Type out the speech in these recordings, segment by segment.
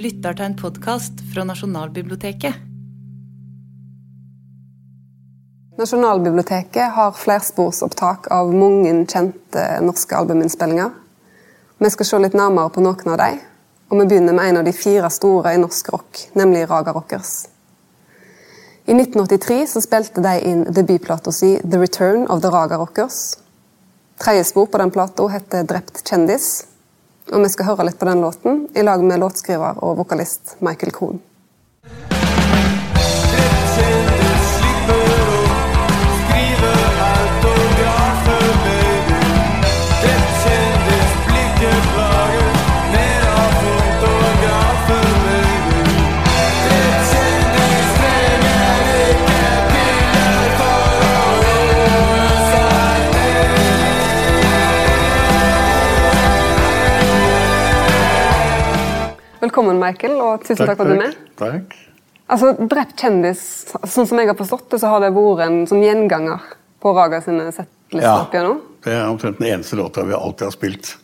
lytter til en podkast fra Nasjonalbiblioteket. Nasjonalbiblioteket har flersporsopptak av mange kjente norske albuminnspillinger. Vi skal se litt nærmere på noen av dem, og vi begynner med en av de fire store i norsk rock, nemlig Raga Rockers. I 1983 så spilte de inn debutplata si The Return of the Raga Rockers. Tredje spor på den plata heter Drept kjendis, og vi skal høre litt på den låten i lag med låtskriver og vokalist Michael Krohn. Velkommen, Michael, og tusen takk, for at du er med. Takk. Altså, Drept kjendis, sånn som jeg har forstått det, så har det vært en sånn gjenganger på Raga sine settlister Ja. opp igjennom. Det er omtrent den eneste låta vi alltid har spilt.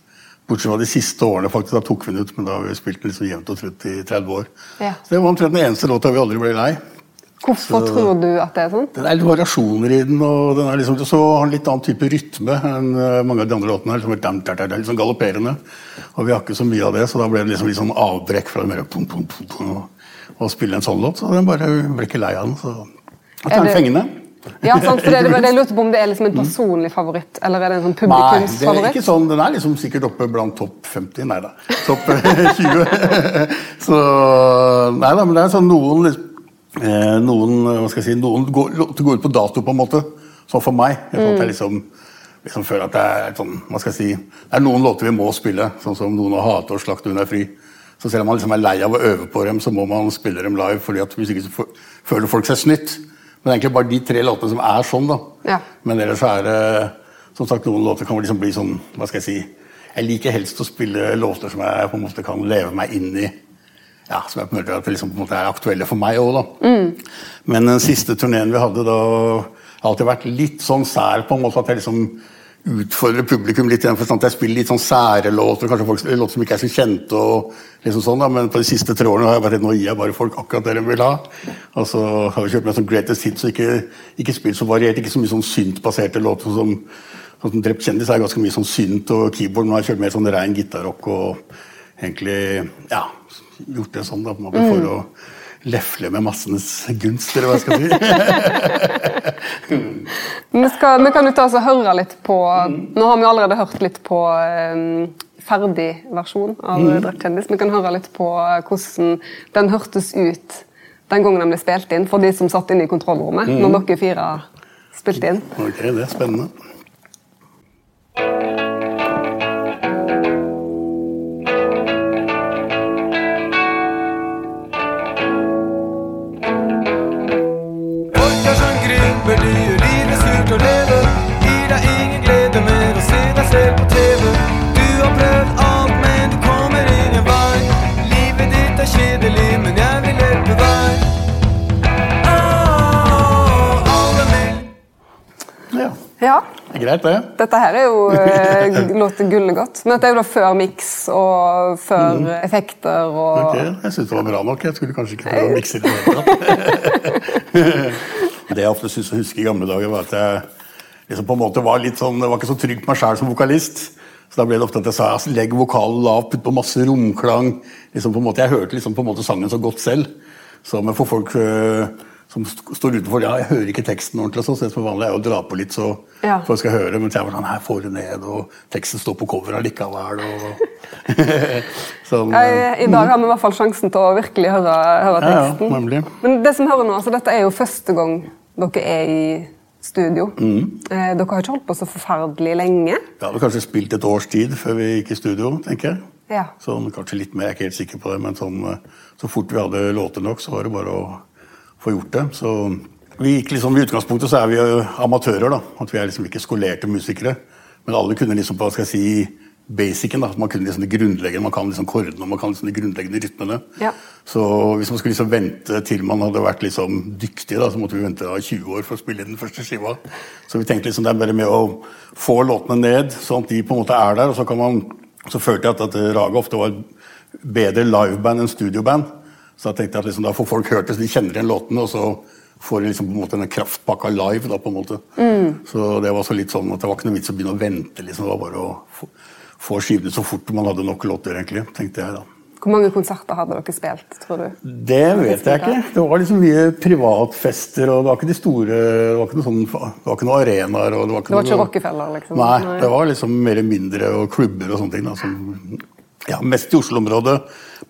Bortsett fra de siste årene, faktisk. Da tok vi den ut, men da har vi spilt den liksom jevnt og trutt i 30 år. Ja. Så det var omtrent den eneste låta vi aldri ble lei. Hvorfor Så- tror du at det er sånn? Det er litt variasjoner i den, og den er liksom, så har en litt annen type rytme enn eh, mange av de andre låtene. her, Liksom, dam, dam, dam, sånn galopperende. Og vi har ikke så mye av det, så da ble det liksom litt sånn avbrekk fra mer pum, pum, pum, pum, å spille en sånn låt. Så den bare ble ikke lei av den. Så Er den er fengende. Ja, sant, for det, det, det lurte på om det er liksom en personlig favoritt, eller er det en sånn Nei, det er ikke sånn. Den er liksom sikkert oppe blant topp 50. Nei da. Topp eh, 20. Så Nei da, men det er sånn noen liksom, eh, Noen hva skal jeg si, noen går, går ut på dato, på en måte. Sånn for meg. Jeg, mm. jeg liksom, liksom føler at det er sånn Hva skal jeg si Det er noen låter vi må spille, sånn som noen har hate og slakte hun er fri. Så selv om man liksom er lei av å øve på dem, så må man spille dem live, fordi at hvis ikke så føler folk seg snytt. Men det er egentlig bare de tre låtene som er sånn, da. Ja. Men ellers er det som sagt, noen låter kan liksom bli sånn Hva skal jeg si Jeg liker helst å spille låter som jeg på en måte kan leve meg inn i. Ja, Som jeg måte, at liksom er aktuelle for meg òg, da. Men den siste turneen vi hadde, da har alltid vært litt sånn sær på en måte at jeg liksom utfordrer publikum litt For sånn at jeg spiller litt sånn sære låter, kanskje folk, låter som ikke er så kjente. og liksom sånn da, Men på de siste tre årene har jeg bare nå gir jeg bare folk akkurat det de vil ha. Og så har vi kjørt med sånn Greatest Hits og ikke, ikke spilt så variert, ikke så mye sånn synt-baserte låter. som Sånn som Drept kjendis er ganske mye sånn synt og keyboard. Nå har jeg kjørt mer sånn rein gitarrock og egentlig ja, gjort det sånn da, på en måte for å lefle med massenes gunst, eller hva jeg skal si. Vi, skal, vi kan jo ta oss og høre litt på Nå har vi allerede hørt litt på um, ferdig versjon av Mm. Drept kjendis. Vi kan høre litt på hvordan den hørtes ut den gangen den ble spilt inn, for de som satt inne i kontrollrommet Mm. når dere fire spilte inn. Ok, det er spennende. Greit, det. dette her er jo eh, låter gullegodt. Men dette er jo da før miks og før effekter og okay. Jeg syns det var bra nok. Jeg skulle kanskje ikke prøve å mikse det. i det hele tatt. det jeg ofte syns å huske i gamle dager, var at jeg liksom på en måte var litt sånn, jeg var ikke så trygg på meg sjæl som vokalist. Så da ble det ofte at jeg sa altså, legg vokalen lavt, putt på masse romklang. Liksom på en måte, jeg hørte liksom på en måte sangen så godt selv. Så men for folk øh, som st står utenfor ja, jeg hører ikke teksten ordentlig, så det som vanlig er å dra på litt så Ja. folk skal høre. Mens jeg var sånn her får du ned, og teksten står på coveret likevel. Og, sånn, Ja, i, I dag har vi i hvert fall sjansen til å virkelig høre, høre Ja, ja, Men det som hører nå, altså dette er jo første gang dere er i studio. Mm. Eh, dere har ikke holdt på så forferdelig lenge. Vi hadde kanskje spilt et års tid før vi gikk i studio, tenker jeg. Ja. Sånn, kanskje litt mer, jeg er ikke helt sikker på det, men sånn, eh, så fort vi hadde låter nok, så var det bare å få gjort det. Så vi gikk liksom, I utgangspunktet så er vi jo amatører, da. At vi er liksom ikke skolerte musikere. Men alle kunne liksom på hva skal jeg si, basicen. da, Man kunne liksom det grunnleggende, man kan liksom kordene og man kan liksom de grunnleggende rytmene. Ja. Så hvis man skulle liksom vente til man hadde vært liksom dyktig, da, så måtte vi vente da 20 år for å spille inn den første skiva. Så vi tenkte liksom det er bare med å få låtene ned, sånn at de på en måte er der. og så kan man så følte jeg at, at Raga ofte var bedre liveband enn studioband. Så da tenkte jeg at liksom, da får folk hørt det, så de kjenner igjen låtene, og så får de liksom på en måte den kraftpakka live. da på en måte. Så det var så litt sånn at det var ikke noe vits å begynne å vente. liksom, Det var bare å få, få skivene så fort man hadde nok låter, egentlig, tenkte jeg da. Hvor mange konserter hadde dere spilt, tror du? Det vet jeg ikke. Det var liksom mye privatfester, og det var ikke de store Det var ikke sånn, det var ikke noe arenaer. Det var ikke, Det var ikke Rockefeller, liksom? Nei, det var liksom mer mindre og klubber og sånne ting. Da, som, ja, mest i Oslo-området.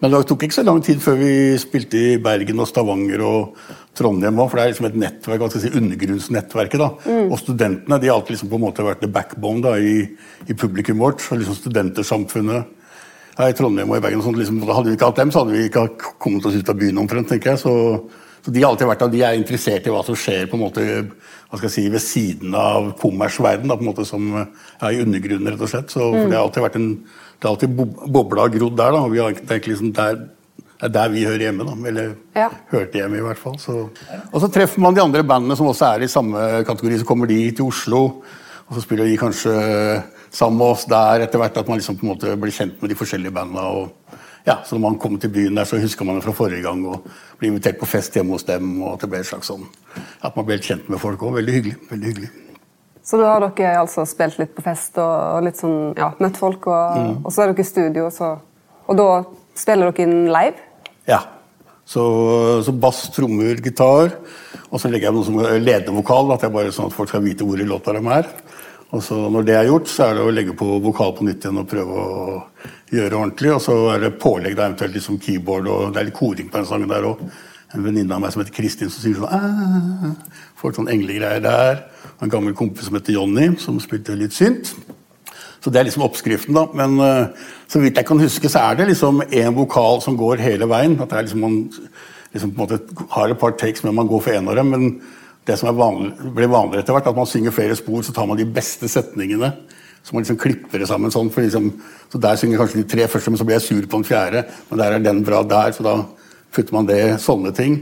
Men det tok ikke så lang tid før vi spilte i Bergen og Stavanger og Trondheim òg, for det er liksom et nettverk, hva skal jeg si, undergrunnsnettverket. da. Og studentene de har alltid liksom på en måte vært the backbone da, i, i publikum vårt. og liksom Studentersamfunnet her i Trondheim og i Bergen. og sånt, liksom, Hadde vi ikke hatt dem, så hadde vi ikke kommet oss ut av byen omtrent. tenker jeg. Så, så de har alltid vært de er interessert i hva som skjer på en måte, hva skal jeg si, ved siden av kommersverdenen, på en måte som ja, i undergrunnen, rett og slett. Så, mm. Det har alltid vært en, det har alltid bo- bobla og grodd der. da, og vi har tenkt liksom der, det er der vi hører hjemme. da, Eller Ja. hørte hjemme, i hvert fall. Så. Og så treffer man de andre bandene som også er i samme kategori. Så kommer de til Oslo, og så spiller de kanskje sammen med oss der etter hvert. At man liksom på en måte blir kjent med de forskjellige bandene. Og, ja, så når man kommer til byen der, så husker man det fra forrige gang og blir invitert på fest hjemme hos dem. og At det ble et slags sånn, at man ble helt kjent med folk òg. Veldig hyggelig. veldig hyggelig. Så da har dere altså spilt litt på fest og, litt sånn, ja, møtt folk, og, Mm. og så er dere i studio, så, og da spiller dere inn live? Ja. Så, så bass, trommer, gitar. Og så legger jeg noe som ledende vokal, at jeg bare sånn at folk skal vite hvor i låta de er. Og så Når det er gjort, så er det å legge på vokal på nytt igjen og prøve å gjøre ordentlig. Og så er det pålegg, da eventuelt liksom keyboard, og det er litt koring på den sangen der òg. En venninne av meg som heter Kristin, som synger sånn Får sånn englegreier der. Og en gammel kompis som heter Jonny, som spilte litt synt. Så det er liksom oppskriften, da. Men uh, så vidt jeg kan huske, så er det liksom én vokal som går hele veien. At det er liksom man liksom på en måte har et par takes, men man går for én av dem. Men det som er vanlig, ble vanligere etter hvert, at man synger flere spor, så tar man de beste setningene. Så man liksom klipper det sammen sånn. Liksom, så der synger kanskje de tre første, men så blir jeg sur på den fjerde. Men der er den bra der, så da putter man det sånne ting.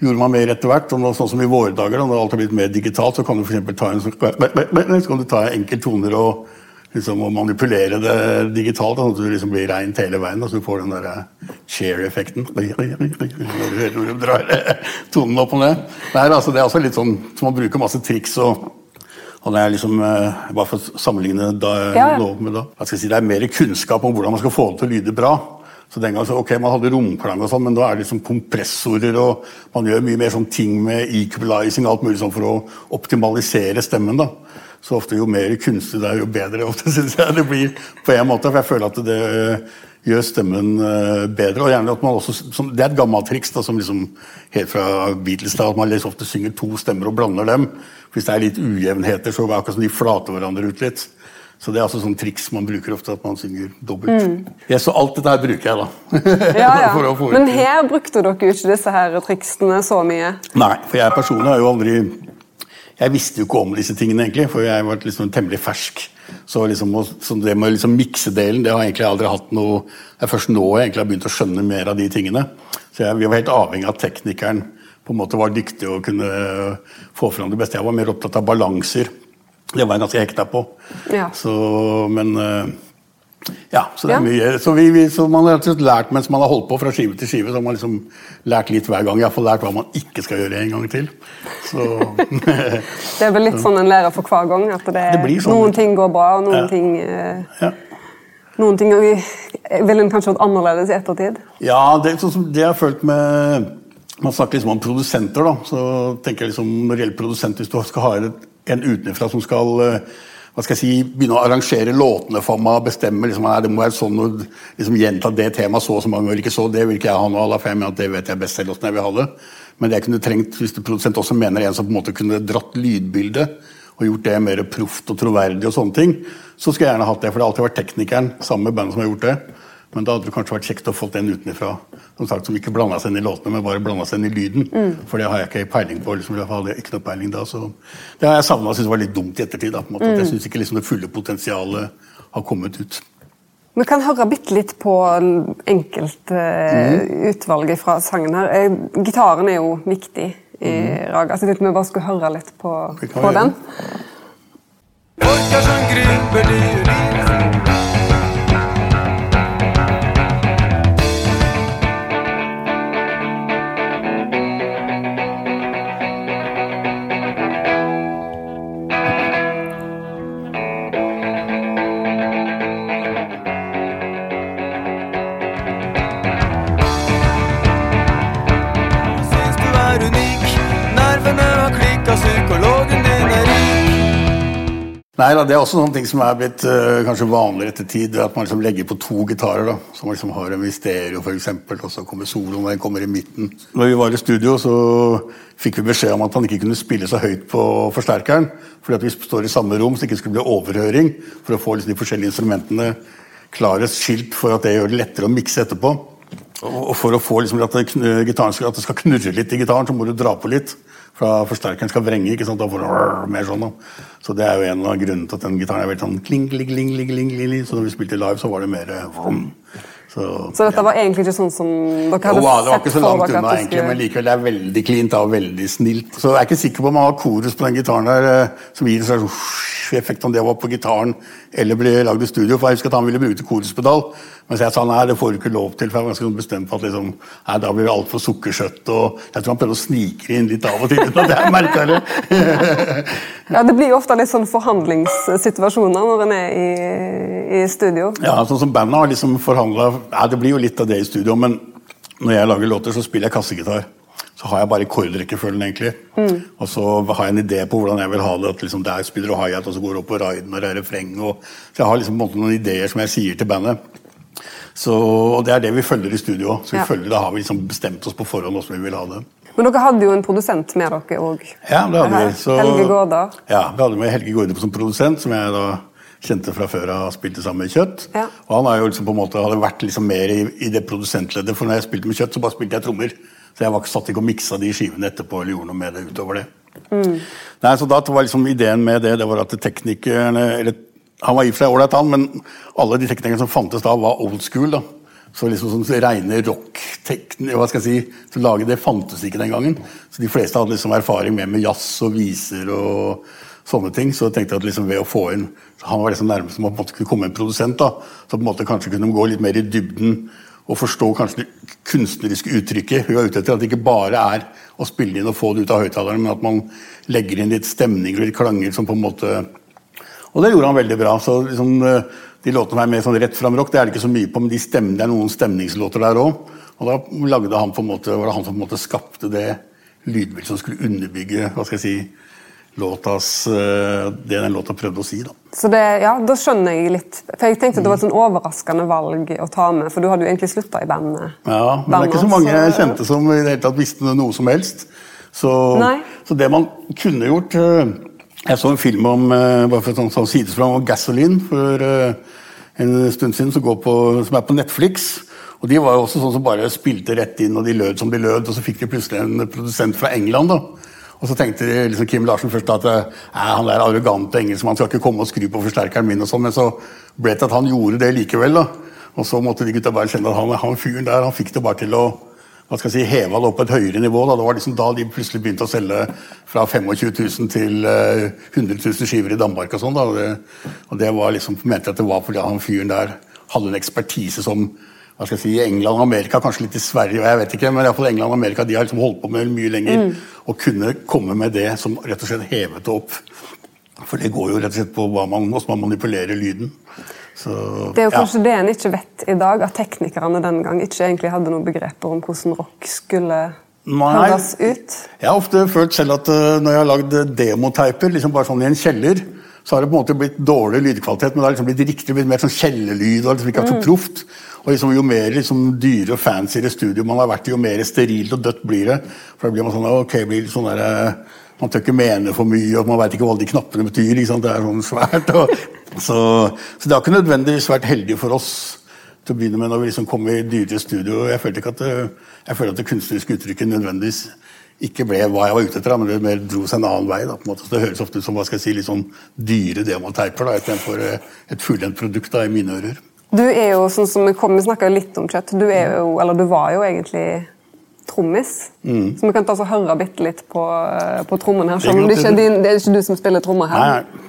Gjorde man mer etter hvert, og sånn som i våre dager, da, når alt har blitt mer digitalt, så kan du for ta en, sånn- så kan du ta enkelttoner og liksom å manipulere det digitalt, sånn at du liksom blir reint hele veien. Og så du får den der chair-effekten. Når du hører når du drar tonen opp og ned. Nei, altså, det er altså litt sånn som man bruker masse triks og det er liksom, eh, Bare for å sammenligne da, ja. med da. Jeg skal si, Det er mer kunnskap om hvordan man skal få det til å lyde bra. Så den gang så, ok, Man hadde romklang, og sånn, men da er det liksom kompressorer og Man gjør mye mer sånn ting med equalizing og alt mulig sånn for å optimalisere stemmen. da. Så ofte jo mer kunstig det er, jo bedre ofte synes jeg det blir. på en måte, for jeg føler at det gjør stemmen eh, bedre. og gjerne at man også, som, Det er et gammelt triks da, som liksom helt fra Beatles da, at man liksom ofte synger to stemmer og blander dem. Hvis det er litt ujevnheter, så er det akkurat som de flater hverandre ut litt. Så det er altså sånn triks man bruker ofte, at man synger dobbelt. Ja, så alt dette her bruker jeg, da. Mm. Ja, ja. Men her brukte dere jo ikke disse her triksene så mye. Nei, for jeg personlig har jo aldri Jeg visste jo ikke om disse tingene, egentlig, for jeg var liksom temmelig fersk. Så, liksom, så det med liksom miksedelen, det har jeg egentlig aldri hatt noe Det er først nå jeg egentlig har begynt å skjønne mer av de tingene. Så jeg, vi var helt avhengig av at teknikeren på en måte var dyktig og kunne øh, få fram det beste. Jeg var mer opptatt av balanser. Det var jeg ganske hekta på. Ja. Så, men øh, ja, så det er mye. Så, vi, vi, så man har lært mens man har holdt på fra skive til skive, så har man liksom lært litt hver gang. Iallfall lært hva man ikke skal gjøre en gang til. Så Det er vel litt sånn en lærer for hver gang. At det, Det sånn. noen ting går bra, og noen Ja. ting eh, ja. Noen ting ville en kanskje gjort annerledes i ettertid. Ja, det, er sånn det jeg har følt med Man snakker liksom om produsenter. da, så tenker jeg liksom Når det gjelder produsent, hvis du skal ha en en utenfra som skal eh, hva skal jeg si, begynne å arrangere låtene for meg, bestemme liksom, nei, det må være sånn, og liksom gjenta det temaet så og så mange ganger, ikke så, det vil ikke jeg ha nå, for jeg mener at det vet jeg best selv hvordan jeg vil ha det. Men det jeg kunne trengt, hvis det produsent også mener en som på en måte kunne dratt lydbildet, og gjort det mer proft og troverdig og sånne ting, så skulle jeg gjerne hatt det, for det har alltid vært teknikeren sammen med bandet som har gjort det. Men da hadde det kanskje vært kjekt å få den utenfra som sagt, som ikke blanda seg inn i låtene, men bare blanda seg inn i lyden. For det har jeg ikke peiling på. liksom, jeg hadde ikke noe peiling da, så Det har jeg savna og syntes var litt dumt i ettertid. da, på en måte. at Jeg syns ikke liksom det fulle potensialet har kommet ut. Vi kan høre bitte litt på enkeltutvalget mm. utvalg fra sangen her. Eh, Gitaren er jo viktig i Raga, så jeg tenkte vi bare skulle høre litt på, på den. Orkar som kryper, det gjør Nei da, Det er også noen ting som er blitt uh, kanskje vanligere etter tid. At man liksom legger på to gitarer. da, Så man liksom har en Mysterio f.eks., og så kommer soloen og den kommer i midten. Når vi var i studio, så fikk vi beskjed om at han ikke kunne spille så høyt på forsterkeren. Fordi at vi står i samme rom, så det ikke skulle bli overhøring. For å få liksom de forskjellige instrumentene klarest skilt for at det gjør det lettere å mikse etterpå. Og for å få liksom at, det, at det skal knurre litt i gitaren, så må du dra på litt. For forsterkeren skal vrenge. ikke sant? Da får du mer sånn. Da. Så det er jo en av grunnene til at den gitaren er veldig sånn kling, kling, kling, kling, kling, kling. Så når vi spilte live, så var det mer eh, vrom. Så, Så dette var egentlig ikke sånn som dere hadde jo, da, det var ikke så langt unna, skulle... egentlig, men likevel det er veldig cleant og veldig snilt. Så jeg er ikke sikker på om man har korus på den gitaren der, eh, som gir en slags effekt om det var på gitaren eller ble lagd i studio. For jeg husker at han ville bruke koruspedal, mens jeg sa nei, det får du ikke lov til. For jeg var ganske sånn bestemt på at liksom, nei, da blir det altfor sukkersøtt. Og jeg tror han prøvde å snike inn litt av og til uten at jeg merka det. Ja, Det blir jo ofte litt sånn forhandlingssituasjoner når en er i, i studio. Ja, sånn som bandet har liksom forhandla ja, Det blir jo litt av det i studio, men når jeg lager låter, så spiller jeg kassegitar. Så har jeg bare kordrekkefølgen, egentlig. Og så har jeg en idé på hvordan jeg vil ha det. At liksom der spiller du high-hat, og så går du opp på raiden og det refreng. Og, så jeg har liksom på en måte noen ideer som jeg sier til bandet. Så, og det er det vi følger i studio. Så vi Ja. følger, Da har vi liksom bestemt oss på forhånd hvordan vi vil ha det. Men dere hadde jo en produsent med dere òg. Ja, det hadde vi. Så, Helge Gårda. Ja, vi hadde med Helge Gårde som produsent, som jeg da kjente fra før av spilte sammen med Kjøtt. Ja. Og han har jo liksom på en måte, hadde vært liksom mer i, i det produsentleddet, for når jeg spilte med Kjøtt, så bare spilte jeg trommer. Så jeg var ikke satt ikke og miksa de skivene etterpå eller gjorde noe med det utover det. Nei, så da var liksom ideen med det det var at teknikerne eller, Han var i og for seg ålreit, han, men alle de teknikerne som fantes da, var old school. da. Så liksom sånn reine rock-teknikk hva skal jeg si, så lage det fantes ikke den gangen. Så de fleste hadde liksom erfaring med med jazz og viser og sånne ting. Så jeg at liksom ved å få inn Han var liksom nærmest som å man en kunne komme en produsent. da, Så på en måte kanskje kunne de gå litt mer i dybden og forstå kanskje det kunstneriske uttrykket. Vi var ute etter at det ikke bare er å spille inn og få det ut av høyttaleren, men at man legger inn litt stemninger og litt klanger som på en måte og det gjorde han veldig bra. så liksom, eh, De låtene som er mer sånn rett fram rock, det er det ikke så mye på, men de stemmer, det er noen stemningslåter der òg. Og da lagde han på en måte, var det han som på en måte skapte det lydbildet som skulle underbygge hva skal jeg si, låtas, eh, det den låta prøvde å si. da. Så det, ja, da skjønner jeg litt. For jeg tenkte at det var et sånn overraskende valg å ta med, for du hadde jo egentlig slutta i bandet. Ja, men det er ikke så mange jeg kjente som i det hele tatt visste noe som helst. Så, så det man kunne gjort eh, Jeg så en film om eh, bare for sånn, sånn sidesprang om Gasoline for eh, en stund siden, som, går på, som er på Netflix. Og De var jo også sånn som bare spilte rett inn, og de lød som de lød. Og så fikk de plutselig en produsent fra England. da. Og så tenkte liksom Kim Larsen først at eh, han der arrogante engelskmannen skal ikke komme og skru på forsterkeren min, og sånn, men så ble det at han gjorde det likevel. da. Og så måtte de gutta bare kjenne at han, han fyren der han fikk det bare til å hva skal jeg si, heve det opp på et høyere nivå. Da. Det var liksom da de plutselig begynte å selge fra 25 000 til eh, 100 000 skiver i Danmark. Og sånn. Og det, og det var liksom, mente jeg at det var fordi han fyren der hadde en ekspertise som hva skal jeg si, England og Amerika, kanskje litt i Sverige, og jeg vet ikke, men i hvert fall England og Amerika de har liksom holdt på med mye lenger. Og kunne komme med det som rett og slett hevet det opp. For det går jo rett og slett på hva man, hvordan man manipulerer lyden. Så, Det er jo ja. kanskje det en ikke vet i dag, at teknikerne den gang ikke egentlig hadde noen begreper om hvordan rock skulle høres ut. Jeg har ofte følt selv at eh, når jeg har lagd demoteiper, liksom bare sånn i en kjeller, så har det på en måte blitt dårlig lydkvalitet, men det har liksom blitt riktig, blitt mer sånn kjellerlyd. og liksom ikke så proft. Og liksom, Jo mer liksom, dyre og fancy studio man har vært i, jo mer sterilt og dødt blir det. For da blir man sånn ok, blir litt sånn der, eh, Man tør ikke mene for mye, og man veit ikke hva alle de knappene betyr. ikke sant? Det er sånn svært. Og, så, så det har ikke nødvendigvis vært heldig for oss til å begynne med når vi liksom kom i dyrere studio. Jeg følte ikke at det, jeg føler at det kunstneriske uttrykket nødvendigvis ikke ble hva jeg var ute etter, men det mer dro seg en annen vei. Da, på en måte. Så Det høres ofte ut som hva skal jeg si, litt sånn dyre demoteiper da, istedenfor eh, et fullendt produkt da, i mine ører. Du er jo, sånn som vi kom, vi snakka litt om kjøtt, du er jo, eller du var jo egentlig trommis. Mm. Så vi kan ta oss og høre bitte litt på, eh, på trommene her. Det Selv om det ikke er, din, det er ikke du som spiller trommer her. Nei,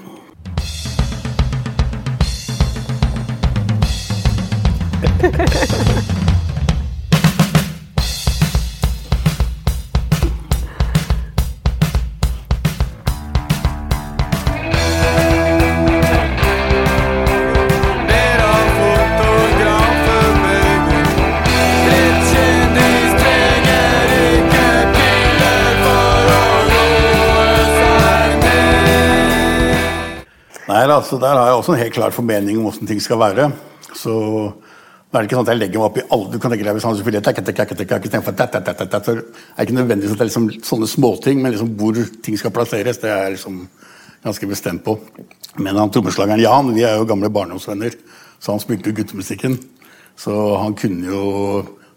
Nei, altså, Der har jeg også en helt klar formening om hvordan ting skal være. Så nå er det ikke sånn at jeg legger meg opp i alle Du kan tenke deg hvis han spiller tak, tak, tak, tak, så er ikke nødvendigvis at det er liksom sånne småting, men liksom hvor ting skal plasseres, det er jeg liksom ganske bestemt på. Men han trommeslageren Jan, vi er jo gamle barndomsvenner, så han spilte jo guttemusikken. Så han kunne jo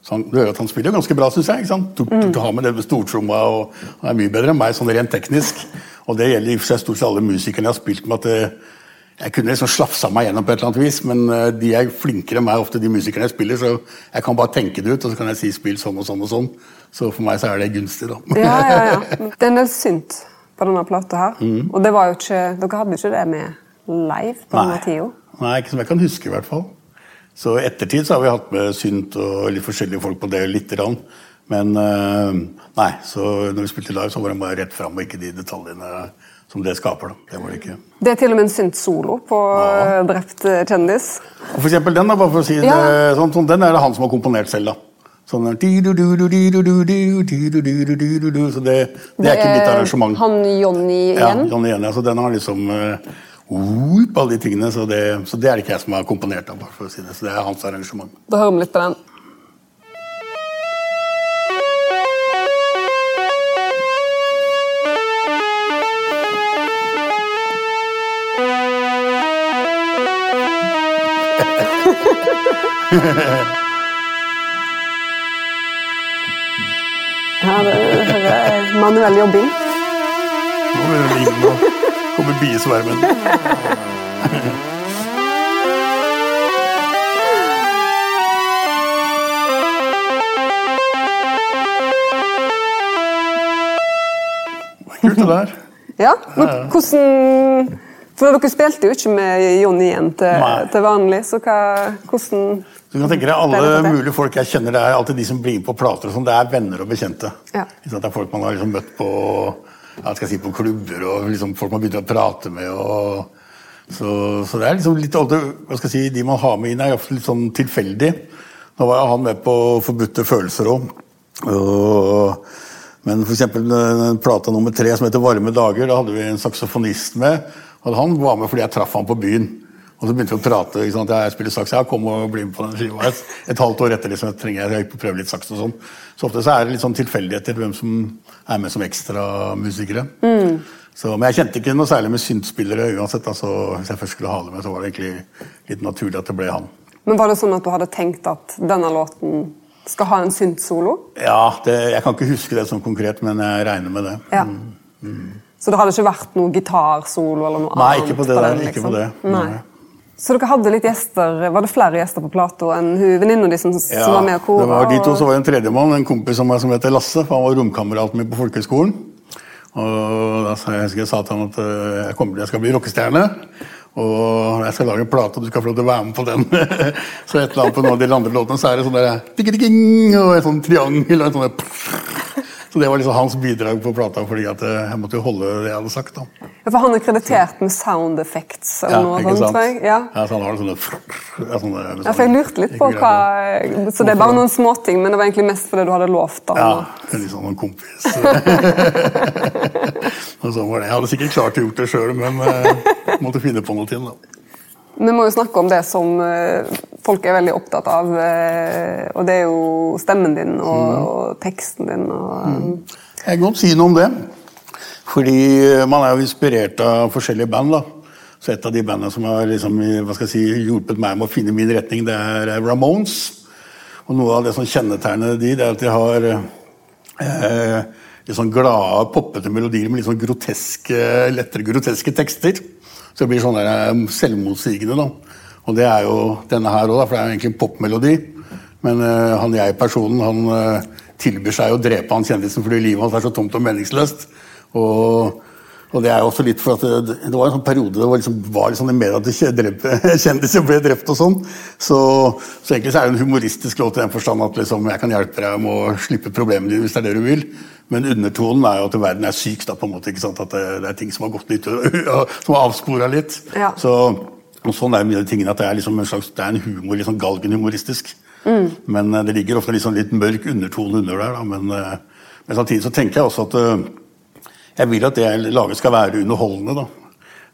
så han, du hører at han spiller jo ganske bra, syns jeg. ikke sant? Du, du har med det med stortromma, og han er mye bedre enn meg sånn rent teknisk. Og det gjelder i og for seg stort sett alle musikerne jeg har spilt med. at det, jeg kunne liksom slafsa meg gjennom på et eller annet vis, men eh, de er flinkere enn meg, ofte de musikerne jeg spiller, så jeg kan bare tenke det ut, og så kan jeg si 'spill sånn og sånn og sånn'. Så for meg så er det gunstig, da. Ja, ja, ja. Det er en del synt på denne plata her. Mm. Og det var jo ikke, dere hadde jo ikke det med live på denne tida. Nei, ikke som jeg kan huske, i hvert fall. Så i ettertid så har vi hatt med synt og litt forskjellige folk på det lite grann. Men eh, nei, så når vi spilte live, så var det bare rett fram, og ikke de detaljene som det skaper. da. Det var det ikke. Det er til og med en synt-solo på Ja. eh, Drept eh, kjendis. Og for eksempel den, da, bare for å si det, Ja. sånn, sånn, den er det han som har komponert selv. da. Sånn der. Så det, det er ikke mitt arrangement. Han Johnny Ja, igjen. ja. Altså den har liksom Oop, alle de tingene, så det, så det er det ikke jeg som har komponert av. for å si det, Så det er hans arrangement. Da hører vi litt på den. Biesvermen. Kult det der. Ja, men hvordan For dere spilte jo ikke med Jonny igjen til, til vanlig, så hva, hvordan Du kan tenke deg Alle mulige folk jeg kjenner, det er alltid de som blir med på plater. og sånn, Det er venner og bekjente. Ja. Det er folk man har liksom møtt på, ja, skal jeg si, på klubber, og liksom folk man begynner å prate med. og så, så det er liksom litt alltid, hva skal jeg si, De man har med inn, er ofte litt sånn tilfeldig. Nå var han med på Forbudte følelser òg. Men eksempel eh, plata nummer tre som heter Varme dager, da hadde vi en saksofonist med. Og han var med fordi jeg traff han på byen. Og så begynte vi å prate. ikke sant? Jeg spiller saks, ja, kom og bli med på den skiva. Et, et halvt år etter liksom, jeg trenger jeg, å prøve litt saks og sånn. Så ofte så er det litt sånn tilfeldigheter hvem som er med som ekstramusikere. Så, men jeg kjente ikke noe særlig med syntspillere uansett. Altså, hvis jeg først skulle ha det med, så var det egentlig litt naturlig at det ble han. Men var det sånn at du hadde tenkt at denne låten skal ha en synt-solo? Ja, det, Jeg kan ikke huske det sånn konkret, men jeg regner med det. Ja. Så det hadde ikke vært noe gitarsolo eller noe Nei, annet? ikke på det der, ikke liksom? på det. Nei. Nei. Så dere hadde litt gjester, var det flere gjester på Plato enn venninna di som, som var med og kora? det var de to, så var det en tredjemann, en kompis av meg som heter Lasse. for Han var romkameraten min på folkehøgskolen. Og da sa jeg, jeg sa til han at eh, jeg, kommer, jeg skal bli rockestjerne. Og jeg skal lage en plate, og du skal få lov til å være med på den. så et eller annet på noen av de andre låtene så er det sånn der og et sånn triangel og en sånn der, Så det var liksom hans bidrag på plata, fordi at eh, jeg måtte jo holde det jeg hadde sagt. da. Ja, for han er kreditert med sound effects eller Ja, noe ikke sånt, sant? Ja. Ja, så han har sånne, ja, sånne, Ja, for jeg lurte litt på hva Så det er bare noen småting, men det var egentlig mest fordi du hadde lovt det? Ja, litt sånn en kompis. og sånn var det. Jeg hadde sikkert klart å gjort det sjøl, men uh, måtte finne på noe til. da. Vi må jo snakke om det som eh, folk er veldig opptatt av, eh, og det er jo stemmen din og, Mm. og teksten din. Og, Jeg kan godt si noe om det. Fordi eh, man er jo inspirert av forskjellige band. da. Så et av de bandene som har liksom, si, hjulpet meg med å finne min retning, det er Ramones. Og noe av det som kjennetegner de, det er at de har eh, litt sånn glade, poppete melodier med litt sånn groteske, lettere groteske tekster. Så det blir sånn der, eh, selvmotsigende. da. Og det er jo denne her òg, for det er jo egentlig en popmelodi. Men uh, han jeg-personen han uh, tilbyr seg å drepe han kjendisen fordi livet hans er så tomt og meningsløst. Og, og det er jo også litt for at det, det var en sånn periode det var, liksom, var sånn i media at det kjendiser ble drept og sånn. Så, så egentlig så er det en humoristisk låt i den forstand at liksom, jeg kan hjelpe deg med å slippe problemene dine hvis det er det du vil. Men undertonen er jo at verden er syk. da på en måte, ikke sant? At det, det er ting som har gått litt som har avspora litt. Ja. Så, og sånn er mye av de tingene at det er liksom en slags, det er en humor, liksom galgenhumoristisk. galgenhumoristisk. Men eh, det ligger ofte sånn litt mørk undertone under der. Da. Men, eh, men samtidig så tenker jeg også at eh, jeg vil at det jeg lager skal være underholdende. da.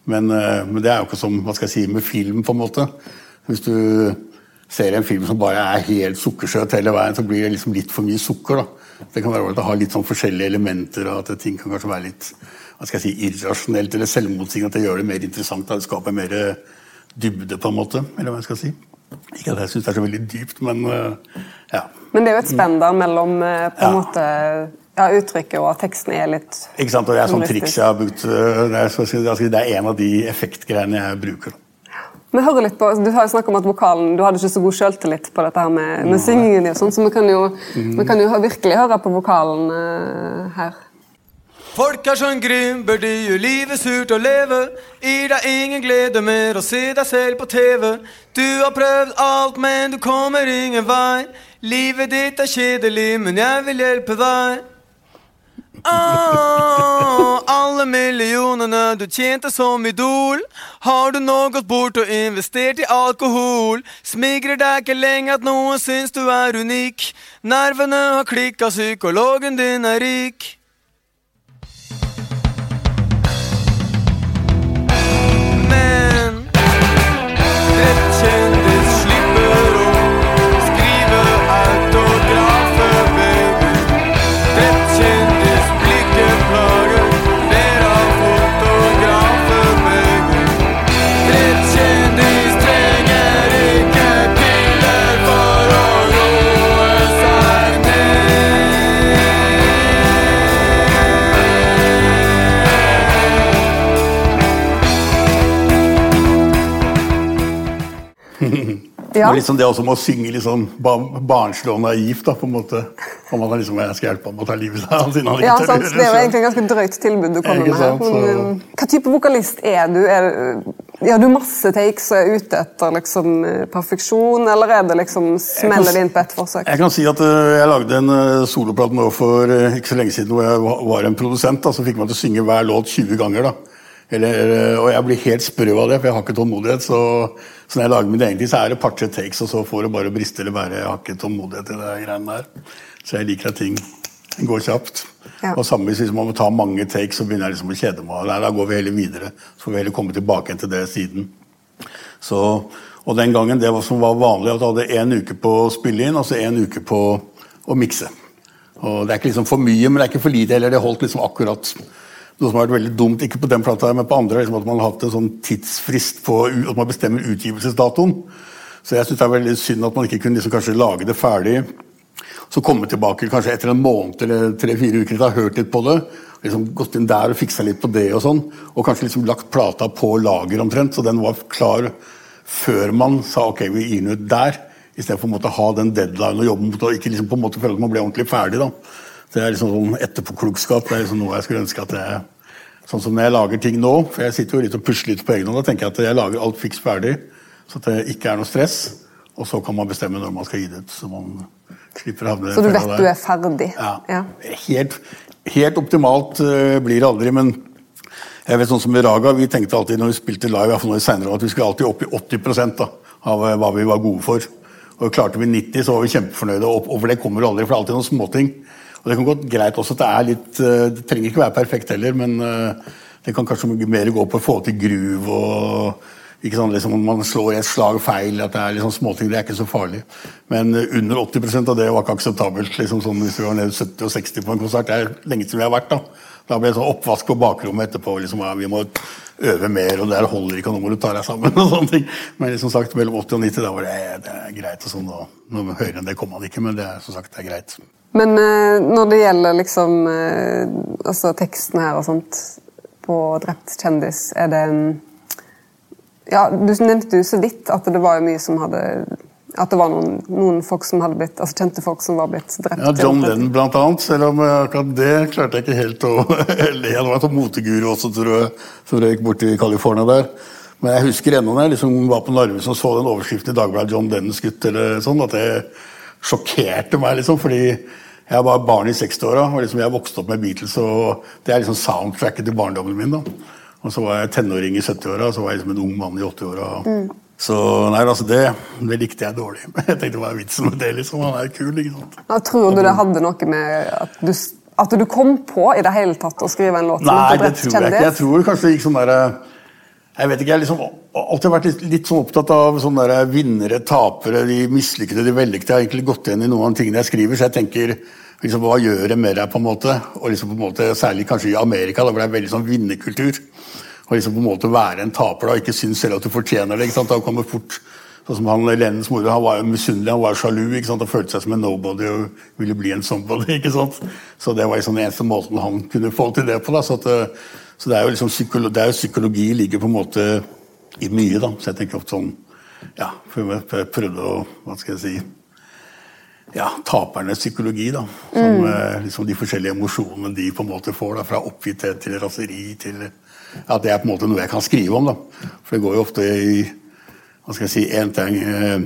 Men, eh, men det er jo ikke som hva skal jeg si, med film, på en måte. Hvis du ser en film som bare er helt sukkersøt hele veien, så blir det liksom litt for mye sukker. da. Det kan være at det har litt sånn forskjellige elementer, og at ting kan kanskje være litt hva skal jeg si, irrasjonelt eller selvmotsigende. At det gjør det mer interessant. Da. Det skaper mer dybde, på en måte. Eller hva jeg skal si. Ikke at jeg syns det er så veldig dypt, men uh, ja. Men det er jo et spenn der mellom eh, på en måte ja, uttrykket og at teksten er litt Ikke sant, og Det er sånn triks jeg har brukt. Det er, en av de effektgreiene jeg bruker. Vi hører litt på, Du har jo snakket om at vokalen, du hadde ikke så god selvtillit på dette her med, med syngingen. og sånn, så vi kan jo, vi kan jo virkelig høre på vokalen uh, her. Folk er sånn grymber, de gjør livet surt å leve. Gir deg ingen glede mer å se deg selv på TV. Du har prøvd alt, men du kommer ingen vei. Livet ditt er kjedelig, men jeg vil hjelpe deg. Ah, alle millionene du tjente som idol, har du nå gått bort og investert i alkohol. Smigrer deg ikke lenger at noen syns du er unik. Nervene har klikka, psykologen din er rik. Ja. er liksom det også med å synge litt sånn ba barnslig og naivt, da, på en måte. Om man han liksom, jeg skal hjelpe ham å ta livet av seg. siden han ikke Ja, tør sant? Det er jo egentlig et ganske drøyt tilbud du kommer Ikke med her. Men, eh, hva type vokalist er du? Er, ja, du masse takes og er ute etter liksom, eh, perfeksjon, eller er det liksom smeller det inn på ett forsøk? Jeg kan si at eh, jeg lagde en uh, soloplate nå for eh, ikke så lenge siden hvor jeg var en produsent da, som fikk meg til å synge hver låt 20 ganger. da. Eller, eh, og jeg blir helt sprø av det, for jeg har ikke tålmodighet. Så, så når jeg lager mine egne ting, så er det par-tre takes, og så får det bare briste eller bære. Jeg har ikke tålmodighet til det greiene der. Så jeg liker at ting går kjapt. Ja. Og samme hvis man må ta mange takes, så begynner jeg liksom å kjede meg. Nei, da går vi heller videre. Så får vi heller komme tilbake til det siden. Så, og den gangen det var, som var vanlig, at jeg hadde én uke på å spille inn og så én uke på å mikse. Og Det er ikke liksom for mye, men det er ikke for lite heller. Det holdt liksom akkurat. Noe som har vært veldig dumt, ikke på den plata, men på andre, liksom at man har hatt en sånn tidsfrist på at man bestemmer utgivelsesdatoen. Så jeg syns det er veldig synd at man ikke kunne liksom kanskje lage det ferdig så komme tilbake kanskje etter en måned eller tre-fire uker etter å ha hørt litt på det. liksom Gått inn der og fiksa litt på det og sånn. Og kanskje liksom lagt plata på lager omtrent, så den var klar før man sa ok, vi gir den ut der. Istedenfor å ha den deadline og jobbe mot og ikke liksom på en måte føle at man ble ordentlig ferdig. da. Det er liksom sånn etterpåklokskap. Det er liksom noe jeg skulle ønske at jeg Sånn som når jeg lager ting nå, for jeg sitter jo litt og pusler litt på egen hånd, da tenker jeg at jeg lager alt fiks ferdig, så at det ikke er noe stress. Og så kan man bestemme når man skal gi det ut. Så man slipper å havne Så du vet der. du er ferdig? Ja. Helt, helt optimalt uh, blir det aldri, men jeg vet sånn som i Raga, vi tenkte alltid når vi spilte live, i hvert fall nå i senere, at vi skulle alltid opp i 80 da, av eh, hva vi var gode for. Og klarte vi 90, så var vi kjempefornøyde. Og over det kommer du aldri, for det er alltid noen småting. Og det kan gå greit også at det er litt eh, Det trenger ikke være perfekt heller, men eh, det kan kanskje mer gå på å få til groove og ikke sånn liksom Man slår et slag feil, at det er liksom småting. Det er ikke så farlig. Men eh, under 80% av det var ikke akseptabelt. liksom sånn Hvis vi var nede 70 og 60 på en konsert. Det er lenge siden vi har vært. Da Da ble det sånn oppvask på bakrommet etterpå. liksom ja, Vi må øve mer, og det her holder ikke, og nå må du ta deg sammen. og sånne ting. Men som sagt, mellom 80 og 90 da var det, det er greit. og sånn, og Noe høyere enn det kom man ikke, men det er som sagt det er greit. Men eh, når det gjelder liksom eh, altså teksten her og sånt på 'Drept kjendis', er det en Ja, du nevnte jo så vidt at det var mye som hadde At det var noen, noen folk som hadde blitt, altså kjente folk som var blitt drept. Ja, John Lennon blant annet, selv om eh, akkurat det klarte jeg ikke helt å le. Det var en sånn moteguru også, tror jeg, som røyk borti California der. Men jeg husker ennå når jeg liksom var på Narvesen og så den overskriften i Dagbladet 'John Lennon skutt', eller sånn, at det sjokkerte meg, liksom. Fordi jeg var barn i 60-åra, og liksom jeg vokste opp med Beatles, og det er liksom soundtracket til barndommen min. da. Og så var jeg tenåring i 70-åra, og så var jeg liksom en ung mann i 80-åra. Så nei, altså det, det likte jeg dårlig. Jeg tenkte hva er vitsen med det, liksom? Han er kul, ikke sant. Ja, tror du det hadde noe med at du, at du kom på i det hele tatt å skrive en låt Nei, det tror jeg ikke. Jeg tror kanskje det gikk sånn derre Jeg vet ikke, jeg har liksom alltid vært litt, litt sånn opptatt av sånne der vinnere, tapere, de mislykkede, de vellykkede. Jeg har egentlig gått igjen i noen av de tingene jeg skriver, så jeg tenker liksom, hva gjør det med deg, på en måte? Og liksom på en måte, Særlig kanskje i Amerika, da, hvor det er veldig sånn vinnerkultur. Og liksom på en måte være en taper da, ikke synes selv at du fortjener det. ikke sant? Da kommer fort Sånn som han Lennens mor, han var jo misunnelig, han var sjalu. ikke sant? Han følte seg som en nobody og ville bli en somebody. ikke sant? Så det var liksom den eneste måten han kunne få til det på. da, så, at, eh, så det er jo liksom psykologi, det er jo psykologi ligger på en måte i mye, da. Så jeg tenker ofte sånn Ja, prøvde å Hva skal jeg si ja, tapernes psykologi. da, som mm. liksom De forskjellige emosjonene de på en måte får. da, Fra oppgitthet til raseri til ja, Det er på en måte noe jeg kan skrive om. da, For det går jo ofte i hva skal jeg si, en ting, eh,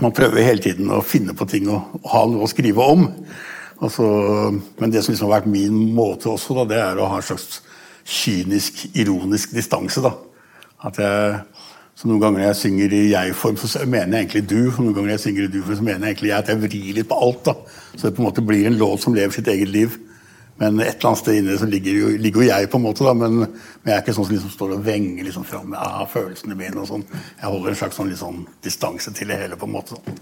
Man prøver hele tiden å finne på ting og, og ha noe å skrive om. Altså, men det som liksom har vært min måte også, da, det er å ha en slags kynisk, ironisk distanse. da. At jeg, så Noen ganger jeg synger i jeg-form, så mener jeg egentlig du. og Noen ganger jeg synger i du-form, så mener jeg egentlig jeg at jeg vrir litt på alt. da. Så det på en måte blir en låt som lever sitt eget liv. Men et eller annet sted inne så ligger jo, ligger jo jeg, på en måte, da, men, men jeg er ikke sånn som liksom står og venger liksom fram med ah, følelsene mine. og sånn. Jeg holder en slags sånn, litt sånn distanse til det hele. på en måte. sånn.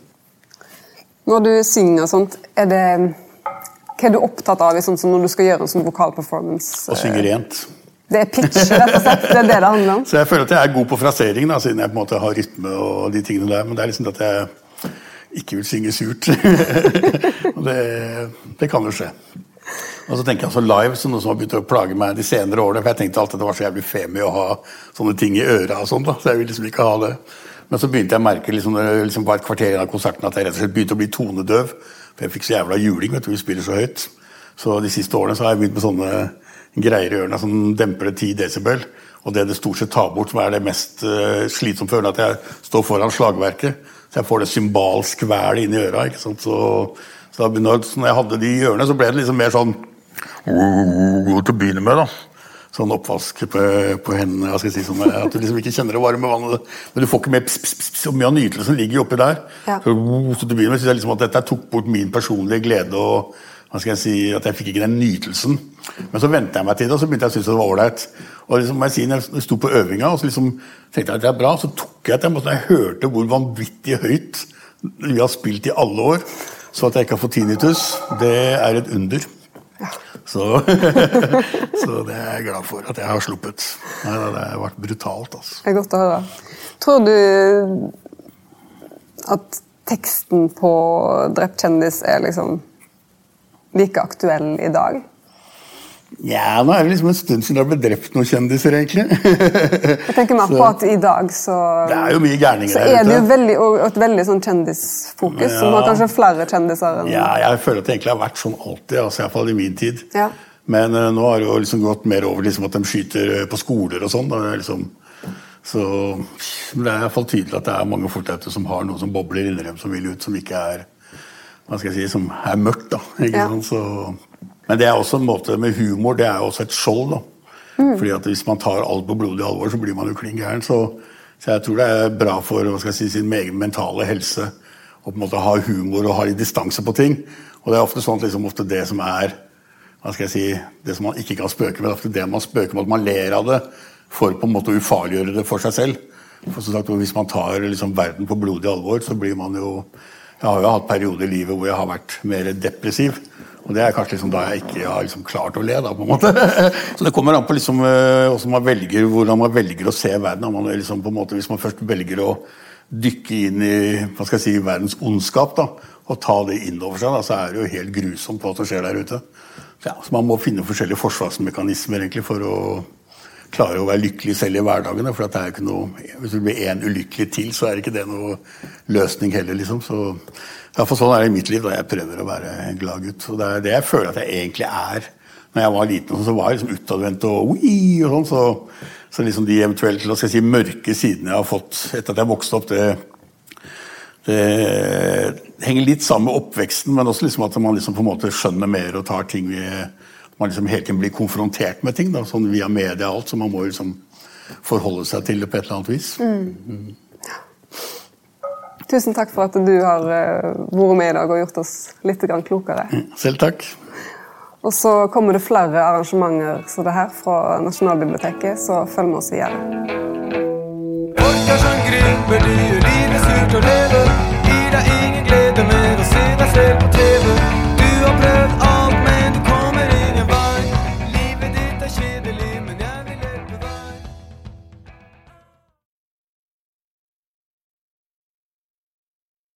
Når du synger og sånt, er det hva er du opptatt av sånn som når du skal gjøre en sånn vokalperformance? Å synge rent. Det er pitch, rett og slett? Det er det det handler om? Så jeg føler at jeg er god på frasering, da, siden jeg på en måte har rytme og de tingene der. Men det er liksom at jeg ikke vil synge surt. det, det kan jo skje. Og så tenker jeg altså live, som noe som har begynt å plage meg de senere årene. For jeg tenkte alltid det var så jævlig femi å ha sånne ting i øra og sånn, da. Så jeg vil liksom ikke ha det. Men så begynte jeg å merke liksom, det liksom var et kvarter igjen av konserten at jeg rett og slett begynte å bli tonedøv. For jeg fikk så jævla juling, vet du, vi spiller så høyt. Så de siste årene så har jeg begynt med sånne greier i ørene som demper det 10 desibel. Og det det stort sett tar bort, som er det mest uh, slitsomme for ørene, at jeg står foran slagverket. Så jeg får det symbalskvælet inn i øra. ikke sant? Så, så da begynner, så når jeg hadde de i ørene, så ble det liksom mer sånn til å begynne med. da. Sånn oppvask på, på hendene. Jeg skal si, sånn, At du liksom ikke kjenner det varme vannet. Men du får ikke mer pss, pss, pss, og mye av nytelsen ligger jo oppi der. Ja. Så, så til å begynne med synes jeg liksom at dette tok bort min personlige glede. og hva skal jeg si, At jeg fikk ikke den nytelsen. Men så venta jeg meg til det, og så begynte jeg å synes det var ålreit. Og liksom, jeg sier, når jeg sto på øvinga og så liksom tenkte jeg at det er bra, så tok jeg til meg, jeg hørte hvor vanvittig høyt vi har spilt i alle år. Så at jeg ikke har fått tinnitus, det er et under. Så, så det er jeg glad for at jeg har sluppet. Nei, det har vært brutalt, altså. Det er godt å høre. Tror du at teksten på 'Drept kjendis' er liksom like aktuell i dag? Ja, nå er det liksom en stund siden det blitt drept noen kjendiser, egentlig. Jeg tenker meg på at i dag så Det er jo mye gærninger så er det jo veldig, et veldig sånn kjendisfokus, som har kanskje flere kjendiser enn Ja, jeg føler at det egentlig har vært sånn alltid, altså iallfall i min tid. Ja. Men uh, nå har det jo liksom gått mer over liksom at de skyter eh, på skoler og sånn. Liksom, så det er iallfall tydelig at det er mange folk som har noe som bobler inni dem, som vil ut, som ikke er hva skal jeg si, som er mørkt. da, ikke Ja. sant, så... Men det er også en måte med humor, det er jo også et skjold. da. Fordi at Hvis man tar alt på blodig alvor, så blir man jo klin gæren. Så, så jeg tror det er bra for si, sin egen mentale helse å på en måte ha humor og ha litt distanse på ting. Og det er ofte sånn at liksom, ofte det som er hva skal jeg si, det som man ikke kan spøke med, det ofte det man spøker med, at man ler av det for på en måte å ufarliggjøre det for seg selv. For som sagt, Hvis man tar liksom, verden på blodig alvor, så blir man jo Jeg har jo hatt perioder i livet hvor jeg har vært mer depressiv. Og det er kanskje liksom da jeg ikke har liksom klart å le, da, på en måte. Så det kommer an på liksom, eh, man velger, hvordan man velger å se verden. Man liksom, måte, hvis man først velger å dykke inn i hva skal jeg si, verdens ondskap da, og ta det inn over seg, da, så er det jo helt grusomt hva som skjer der ute. Så, ja, så Man må finne forskjellige forsvarsmekanismer egentlig for å klare å være lykkelig selv i hverdagene. for det er ikke noe, Hvis det blir én ulykkelig til, så er ikke det noe løsning heller. liksom, så ja, for Sånn er det i mitt liv. da Jeg prøver å være en glad gutt. og Det er det jeg føler at jeg egentlig er. Når jeg var liten, så var jeg liksom utadvendt og og sånn. Så, så liksom de eventuelt la skal si, mørke sidene jeg har fått etter at jeg vokste opp, det, det henger litt sammen med oppveksten, men også liksom at man liksom på en måte skjønner mer og tar ting vi, Man liksom hele tiden blir konfrontert med ting, da, sånn via media og alt, så man må liksom forholde seg til det på et eller annet vis. Tusen takk for at du har eh, vært med i dag og gjort oss litt klokere. Mm, selv takk. Og så kommer det flere arrangementer som det her fra Nasjonalbiblioteket, så følg med oss videre. Orkar som grymper, det gjør livet surt å leve. Gir deg ingen glede mer å se deg selv på